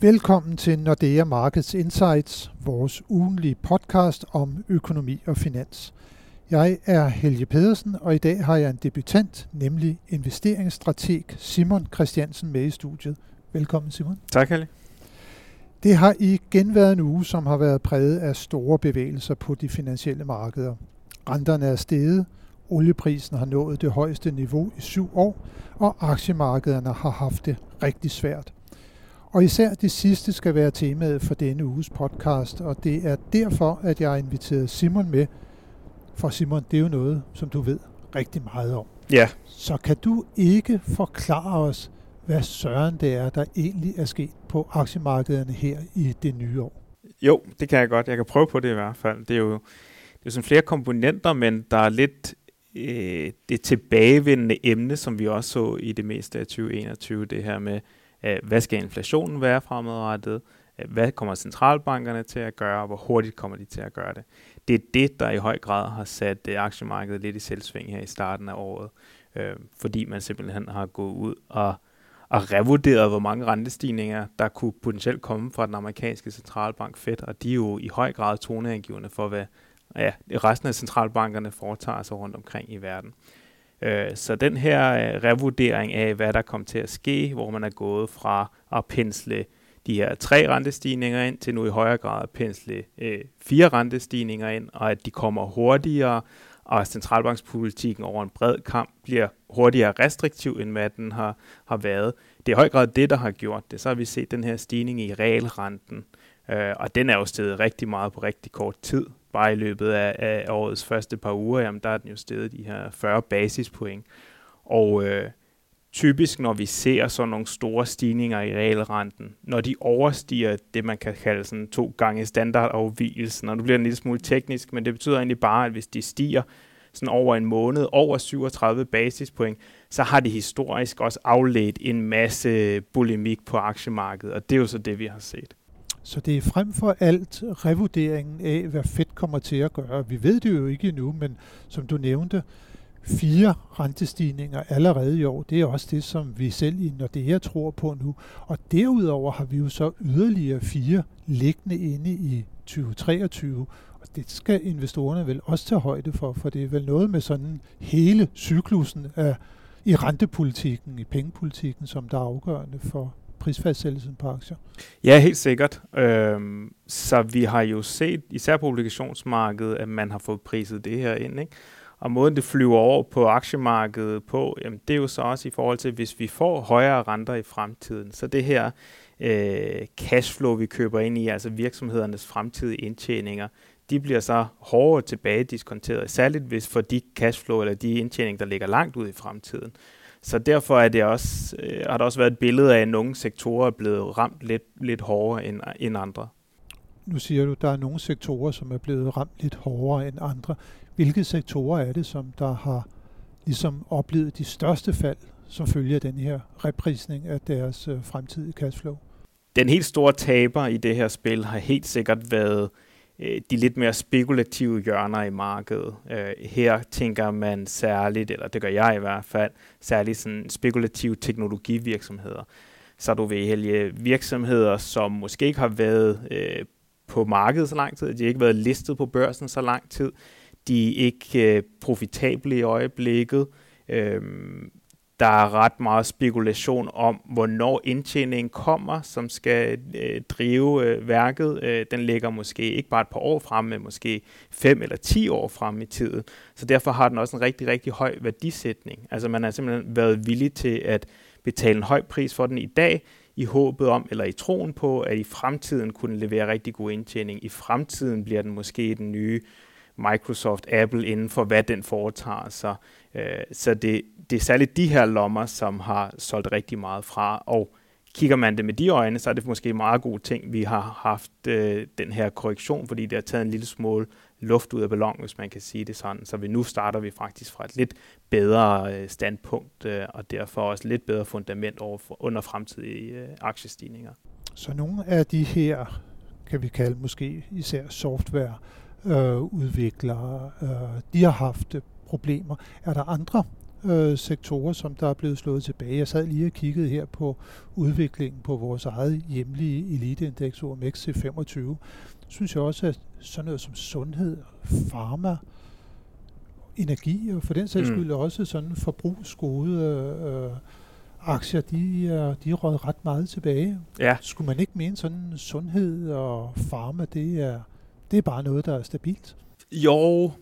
Velkommen til Nordea Markets Insights, vores ugenlige podcast om økonomi og finans. Jeg er Helge Pedersen, og i dag har jeg en debutant, nemlig investeringsstrateg Simon Christiansen med i studiet. Velkommen Simon. Tak Helge. Det har igen været en uge, som har været præget af store bevægelser på de finansielle markeder. Renterne er steget, olieprisen har nået det højeste niveau i syv år, og aktiemarkederne har haft det rigtig svært. Og især det sidste skal være temaet for denne uges podcast, og det er derfor, at jeg har inviteret Simon med. For Simon, det er jo noget, som du ved rigtig meget om. Ja. Så kan du ikke forklare os, hvad søren det er, der egentlig er sket på aktiemarkederne her i det nye år? Jo, det kan jeg godt. Jeg kan prøve på det i hvert fald. Det er jo, det er sådan flere komponenter, men der er lidt øh, det tilbagevendende emne, som vi også så i det meste af 2021, det her med, Øh, hvad skal inflationen være fremadrettet, øh, hvad kommer centralbankerne til at gøre, og hvor hurtigt kommer de til at gøre det. Det er det, der i høj grad har sat øh, aktiemarkedet lidt i selvsving her i starten af året, øh, fordi man simpelthen har gået ud og og revurderet, hvor mange rentestigninger, der kunne potentielt komme fra den amerikanske centralbank Fed, og de er jo i høj grad toneangivende for, hvad ja, resten af centralbankerne foretager sig rundt omkring i verden. Øh, Øh, så den her øh, revurdering af, hvad der kom til at ske, hvor man er gået fra at pensle de her tre rentestigninger ind, til nu i højere grad at pensle øh, fire rentestigninger ind, og at de kommer hurtigere, og centralbankspolitikken over en bred kamp bliver hurtigere restriktiv, end hvad den har, har været. Det er i høj grad det, der har gjort det. Så har vi set den her stigning i realrenten, øh, og den er jo steget rigtig meget på rigtig kort tid bare i løbet af, af årets første par uger, jamen der er den jo steget de her 40 basispoint. Og øh, typisk, når vi ser sådan nogle store stigninger i realrenten, når de overstiger det, man kan kalde sådan to gange standardafvielsen, og nu bliver det en lille smule teknisk, men det betyder egentlig bare, at hvis de stiger sådan over en måned, over 37 basispoint, så har de historisk også afledt en masse bulimik på aktiemarkedet, og det er jo så det, vi har set. Så det er frem for alt revurderingen af, hvad Fed kommer til at gøre. Vi ved det jo ikke endnu, men som du nævnte, fire rentestigninger allerede i år. Det er også det, som vi selv i Nordea tror på nu. Og derudover har vi jo så yderligere fire liggende inde i 2023. Og det skal investorerne vel også tage højde for, for det er vel noget med sådan hele cyklusen af, i rentepolitikken, i pengepolitikken, som der er afgørende for, prisfastsættelsen på aktier? Ja, helt sikkert. Øhm, så vi har jo set, især på obligationsmarkedet, at man har fået priset det her ind. Ikke? Og måden det flyver over på aktiemarkedet på, jamen, det er jo så også i forhold til, hvis vi får højere renter i fremtiden. Så det her øh, cashflow, vi køber ind i, altså virksomhedernes fremtidige indtjeninger, de bliver så hårdere tilbage diskonteret, særligt hvis for de cashflow eller de indtjening, der ligger langt ud i fremtiden. Så derfor er det også, øh, har der også været et billede af, at nogle sektorer er blevet ramt lidt, lidt hårdere end, end andre. Nu siger du, at der er nogle sektorer, som er blevet ramt lidt hårdere end andre. Hvilke sektorer er det, som der har ligesom oplevet de største fald, som følger den her reprisning af deres øh, fremtidige cashflow? Den helt store taber i det her spil har helt sikkert været Øh, de lidt mere spekulative hjørner i markedet. Øh, her tænker man særligt, eller det gør jeg i hvert fald, særligt sådan spekulative teknologivirksomheder. Så du vil helge virksomheder, som måske ikke har været øh, på markedet så lang tid, de har ikke været listet på børsen så lang tid, de er ikke øh, profitable i øjeblikket, øhm, der er ret meget spekulation om, hvornår indtjeningen kommer, som skal øh, drive øh, værket. Øh, den ligger måske ikke bare et par år frem, men måske fem eller ti år frem i tiden. Så derfor har den også en rigtig, rigtig høj værdisætning. Altså man har simpelthen været villig til at betale en høj pris for den i dag, i håbet om, eller i troen på, at i fremtiden kunne levere rigtig god indtjening. I fremtiden bliver den måske den nye Microsoft, Apple inden for, hvad den foretager sig. Øh, så det, det er særligt de her lommer, som har solgt rigtig meget fra, og kigger man det med de øjne, så er det måske en meget god ting, vi har haft øh, den her korrektion, fordi det har taget en lille smule luft ud af ballonen, hvis man kan sige det sådan. Så vi nu starter vi faktisk fra et lidt bedre øh, standpunkt, øh, og derfor også lidt bedre fundament over for, under fremtidige øh, aktiestigninger. Så nogle af de her, kan vi kalde måske især software, øh, udviklere, øh, de har haft problemer. Er der andre øh, sektorer, som der er blevet slået tilbage. Jeg sad lige og kiggede her på udviklingen på vores eget hjemlige eliteindeks OMX C25. Synes jeg også, at sådan noget som sundhed, pharma, energi og for den sags mm. skyld også sådan forbrugsgode øh, aktier, de er, de er røget ret meget tilbage. Ja. Skulle man ikke mene sådan sundhed og pharma, det er, det er bare noget, der er stabilt? Jo,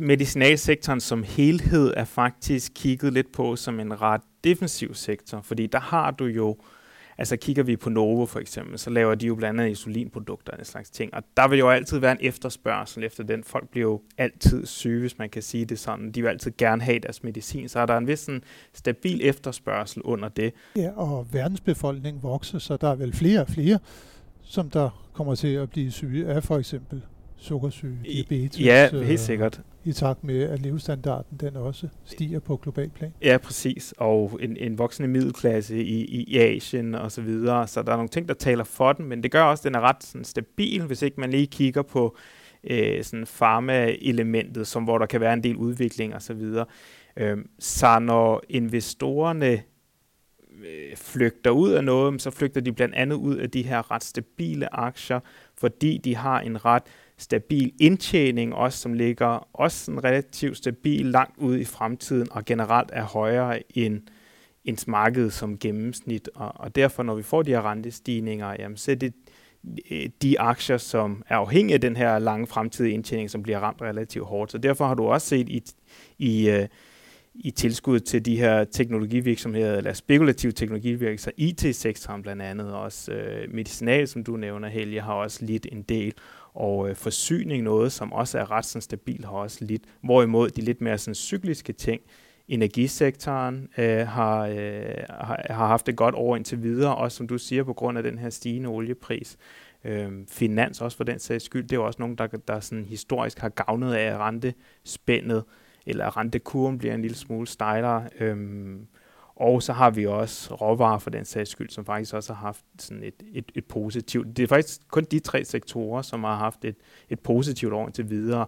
medicinalsektoren som helhed er faktisk kigget lidt på som en ret defensiv sektor, fordi der har du jo, altså kigger vi på Novo for eksempel, så laver de jo blandt andet insulinprodukter og en slags ting, og der vil jo altid være en efterspørgsel efter den. Folk bliver jo altid syge, hvis man kan sige det sådan. De vil altid gerne have deres medicin, så er der en vis sådan, stabil efterspørgsel under det. Ja, og verdensbefolkningen vokser, så der er vel flere og flere, som der kommer til at blive syge af for eksempel sukkersyge, diabetes. Ja, helt øh, sikkert. I takt med, at levestandarden den også stiger på global plan. Ja, præcis. Og en, en voksende middelklasse i, i Asien og så videre. Så der er nogle ting, der taler for den, men det gør også, at den er ret sådan, stabil, hvis ikke man lige kigger på øh, sådan pharma-elementet, som, hvor der kan være en del udvikling og så videre. Øh, så når investorerne øh, flygter ud af noget, så flygter de blandt andet ud af de her ret stabile aktier, fordi de har en ret stabil indtjening, også som ligger også sådan relativt stabil langt ude i fremtiden, og generelt er højere end ens marked som gennemsnit. Og, og derfor, når vi får de her rentestigninger, jamen, så er det øh, de aktier, som er afhængige af den her lange fremtidige indtjening, som bliver ramt relativt hårdt. Så derfor har du også set i, i, øh, i tilskud til de her teknologivirksomheder, eller spekulative teknologivirksomheder, IT-sektoren blandt andet, også øh, medicinal, som du nævner, Helge, har også lidt en del og øh, forsyning noget, som også er ret sådan stabil, har også lidt, hvorimod de lidt mere sådan cykliske ting, energisektoren øh, har, øh, har, har haft det godt over indtil videre, også som du siger, på grund af den her stigende oliepris. Øh, finans også for den sags skyld, det er jo også nogen, der, der sådan historisk har gavnet af rentespændet, eller rentekurven bliver en lille smule stejlere. Øhm, og så har vi også råvarer for den sags skyld, som faktisk også har haft sådan et, et, et positivt. Det er faktisk kun de tre sektorer, som har haft et, et positivt år indtil videre.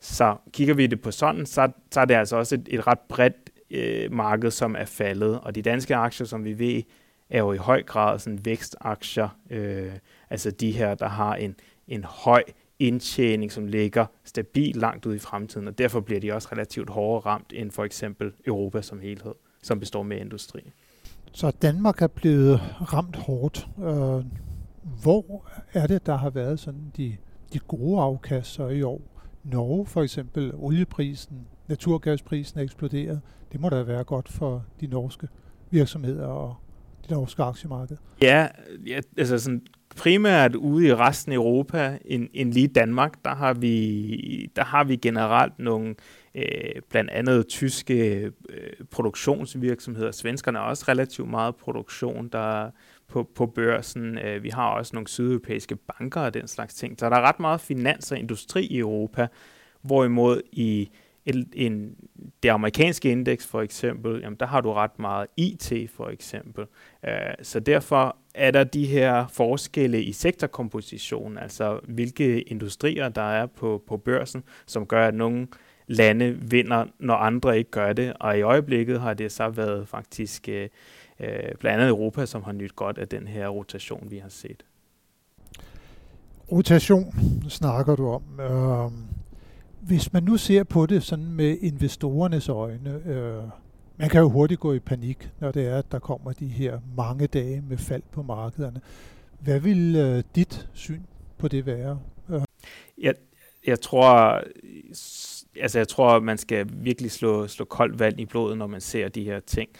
Så kigger vi det på sådan, så, så er det altså også et, et ret bredt øh, marked, som er faldet. Og de danske aktier, som vi ved, er jo i høj grad sådan vækstaktier. Øh, altså de her, der har en, en høj indtjening, som ligger stabilt langt ud i fremtiden, og derfor bliver de også relativt hårdere ramt end for eksempel Europa som helhed som består med industri. Så Danmark er blevet ramt hårdt. Øh, hvor er det, der har været sådan de, de gode afkasser i år? Norge for eksempel, olieprisen, naturgasprisen er eksploderet. Det må da være godt for de norske virksomheder og det norske aktiemarked. Ja, ja altså sådan primært ude i resten af Europa end, end lige Danmark, der har vi, der har vi generelt nogle øh, blandt andet tyske øh, produktionsvirksomheder. Svenskerne har også relativt meget produktion der på, på børsen. Øh, vi har også nogle sydeuropæiske banker og den slags ting. Så der er ret meget finans og industri i Europa, hvorimod i en, en, det amerikanske indeks for eksempel, jamen der har du ret meget IT for eksempel. Uh, så derfor er der de her forskelle i sektorkomposition, altså hvilke industrier der er på, på børsen, som gør, at nogle lande vinder, når andre ikke gør det. Og i øjeblikket har det så været faktisk øh, øh blandt andet Europa, som har nyt godt af den her rotation, vi har set. Rotation snakker du om. Øh, hvis man nu ser på det sådan med investorernes øjne, øh, man kan jo hurtigt gå i panik, når det er, at der kommer de her mange dage med fald på markederne. Hvad vil øh, dit syn på det være? Øh. Jeg, jeg tror, altså jeg tror, man skal virkelig slå, slå koldt vand i blodet, når man ser de her ting.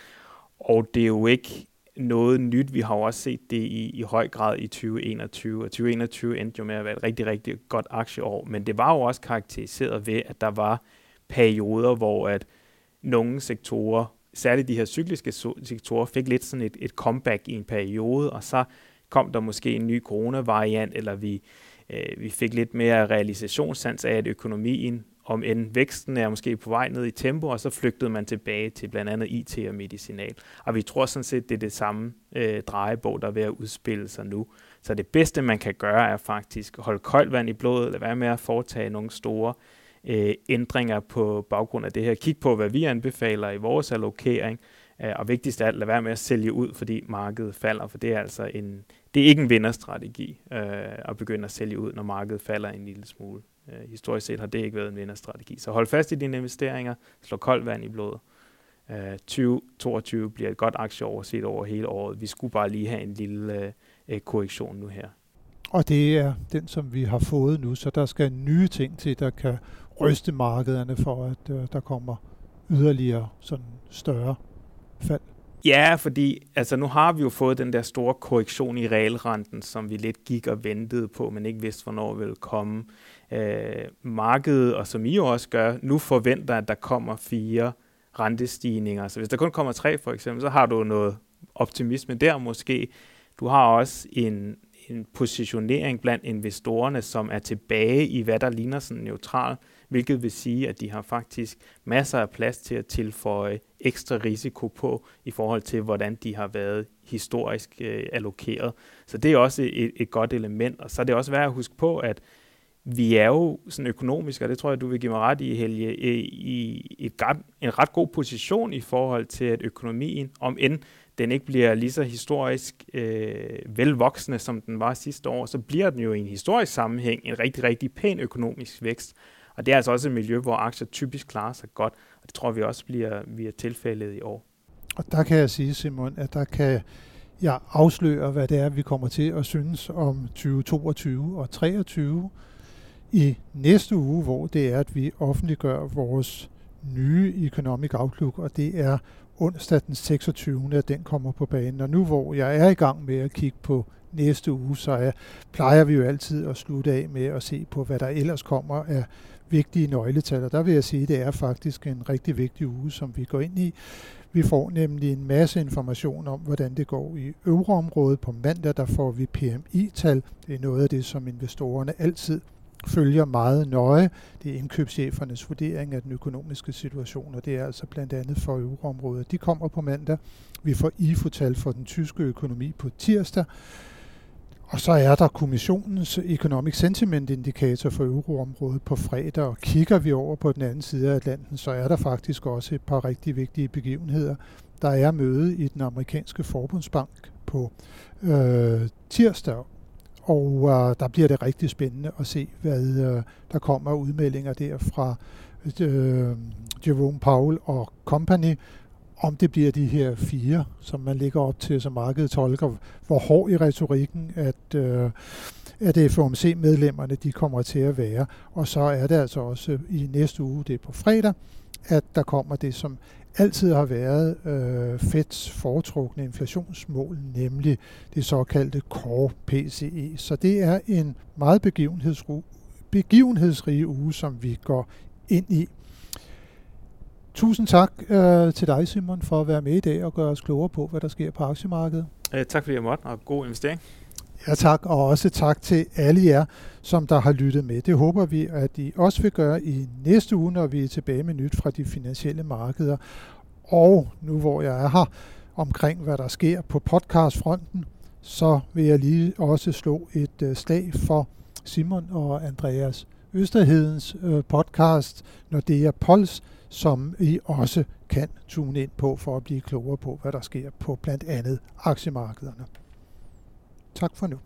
Og det er jo ikke noget nyt. Vi har jo også set det i, i høj grad i 2021, og 2021 endte jo med at være et rigtig, rigtig godt aktieår, men det var jo også karakteriseret ved, at der var perioder, hvor at nogle sektorer, særligt de her cykliske sektorer, fik lidt sådan et, et comeback i en periode, og så kom der måske en ny coronavariant, eller vi, øh, vi fik lidt mere realisationssans af, at økonomien om end væksten er måske på vej ned i tempo, og så flygtede man tilbage til blandt andet IT og medicinal. Og vi tror sådan set, det er det samme øh, drejebog, der er ved at udspille sig nu. Så det bedste, man kan gøre, er faktisk at holde koldt vand i blodet, eller være med at foretage nogle store øh, Øh, ændringer på baggrund af det her. Kig på, hvad vi anbefaler i vores allokering, øh, og vigtigst af alt, lad være med at sælge ud, fordi markedet falder, for det er altså en, det er ikke en vinderstrategi øh, at begynde at sælge ud, når markedet falder en lille smule. Øh, historisk set har det ikke været en vinderstrategi. Så hold fast i dine investeringer, slå koldt vand i blodet. Øh, 2022 bliver et godt aktieår set over hele året. Vi skulle bare lige have en lille øh, øh, korrektion nu her. Og det er den, som vi har fået nu, så der skal nye ting til, der kan ryste markederne for, at øh, der kommer yderligere sådan større fald. Ja, fordi altså, nu har vi jo fået den der store korrektion i realrenten, som vi lidt gik og ventede på, men ikke vidste, hvornår ville komme. Øh, markedet, og som I jo også gør, nu forventer, at der kommer fire rentestigninger. Så hvis der kun kommer tre for eksempel, så har du noget optimisme der måske. Du har også en, en positionering blandt investorerne, som er tilbage i, hvad der ligner sådan neutral, hvilket vil sige, at de har faktisk masser af plads til at tilføje ekstra risiko på, i forhold til, hvordan de har været historisk øh, allokeret. Så det er også et, et godt element, og så er det også værd at huske på, at vi er jo sådan økonomisk, og det tror jeg, du vil give mig ret i, Helge, i et, en ret god position i forhold til, at økonomien, om end den ikke bliver lige så historisk øh, velvoksende, som den var sidste år, så bliver den jo i en historisk sammenhæng en rigtig, rigtig pæn økonomisk vækst. Og det er altså også et miljø, hvor aktier typisk klarer sig godt, og det tror vi også bliver, bliver tilfældet i år. Og der kan jeg sige, Simon, at der kan jeg afsløre, hvad det er, vi kommer til at synes om 2022 og 2023 i næste uge, hvor det er, at vi offentliggør vores nye Economic Outlook, og det er onsdag den 26. at den kommer på banen. Og nu hvor jeg er i gang med at kigge på næste uge, så er, plejer vi jo altid at slutte af med at se på, hvad der ellers kommer af vigtige nøgletal. Og der vil jeg sige, at det er faktisk en rigtig vigtig uge, som vi går ind i. Vi får nemlig en masse information om, hvordan det går i euroområdet. På mandag der får vi PMI-tal. Det er noget af det, som investorerne altid følger meget nøje. Det er indkøbschefernes vurdering af den økonomiske situation, og det er altså blandt andet for euroområdet. De kommer på mandag. Vi får IFO-tal for den tyske økonomi på tirsdag. Og så er der kommissionens Economic Sentiment Indikator for euroområdet på fredag, og kigger vi over på den anden side af Atlanten, så er der faktisk også et par rigtig vigtige begivenheder. Der er møde i den amerikanske forbundsbank på øh, tirsdag, og øh, der bliver det rigtig spændende at se, hvad øh, der kommer udmeldinger der fra øh, Jerome Powell og company, om det bliver de her fire, som man ligger op til, som markedet tolker, hvor hård i retorikken, at, øh, at FOMC-medlemmerne de kommer til at være. Og så er det altså også øh, i næste uge, det er på fredag, at der kommer det, som altid har været øh, Feds foretrukne inflationsmål, nemlig det såkaldte Core PCE. Så det er en meget begivenhedsrig uge, som vi går ind i. Tusind tak øh, til dig, Simon, for at være med i dag og gøre os klogere på, hvad der sker på aktiemarkedet. Øh, tak fordi jeg måtte, og god investering. Ja tak, og også tak til alle jer, som der har lyttet med. Det håber vi, at I også vil gøre i næste uge, når vi er tilbage med nyt fra de finansielle markeder. Og nu hvor jeg er her omkring, hvad der sker på podcastfronten, så vil jeg lige også slå et øh, slag for Simon og Andreas Østerhedens øh, podcast, når det er Pols, som I også kan tune ind på for at blive klogere på, hvad der sker på blandt andet aktiemarkederne. Tak for nu.